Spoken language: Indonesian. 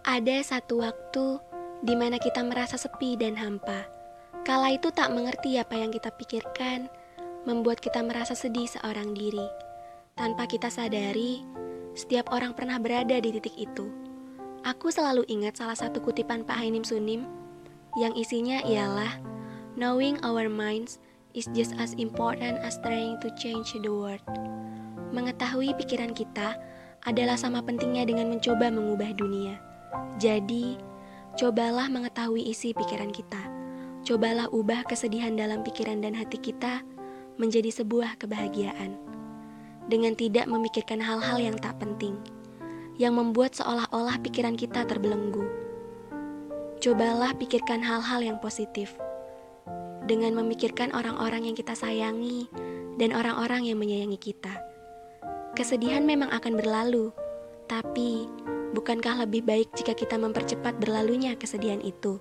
Ada satu waktu di mana kita merasa sepi dan hampa. Kala itu tak mengerti apa yang kita pikirkan, membuat kita merasa sedih seorang diri. Tanpa kita sadari, setiap orang pernah berada di titik itu. Aku selalu ingat salah satu kutipan Pak Hainim Sunim yang isinya ialah Knowing our minds is just as important as trying to change the world. Mengetahui pikiran kita adalah sama pentingnya dengan mencoba mengubah dunia. Jadi, cobalah mengetahui isi pikiran kita. Cobalah ubah kesedihan dalam pikiran dan hati kita menjadi sebuah kebahagiaan. Dengan tidak memikirkan hal-hal yang tak penting, yang membuat seolah-olah pikiran kita terbelenggu. Cobalah pikirkan hal-hal yang positif. Dengan memikirkan orang-orang yang kita sayangi dan orang-orang yang menyayangi kita. Kesedihan memang akan berlalu, tapi bukankah lebih baik jika kita mempercepat berlalunya kesedihan itu?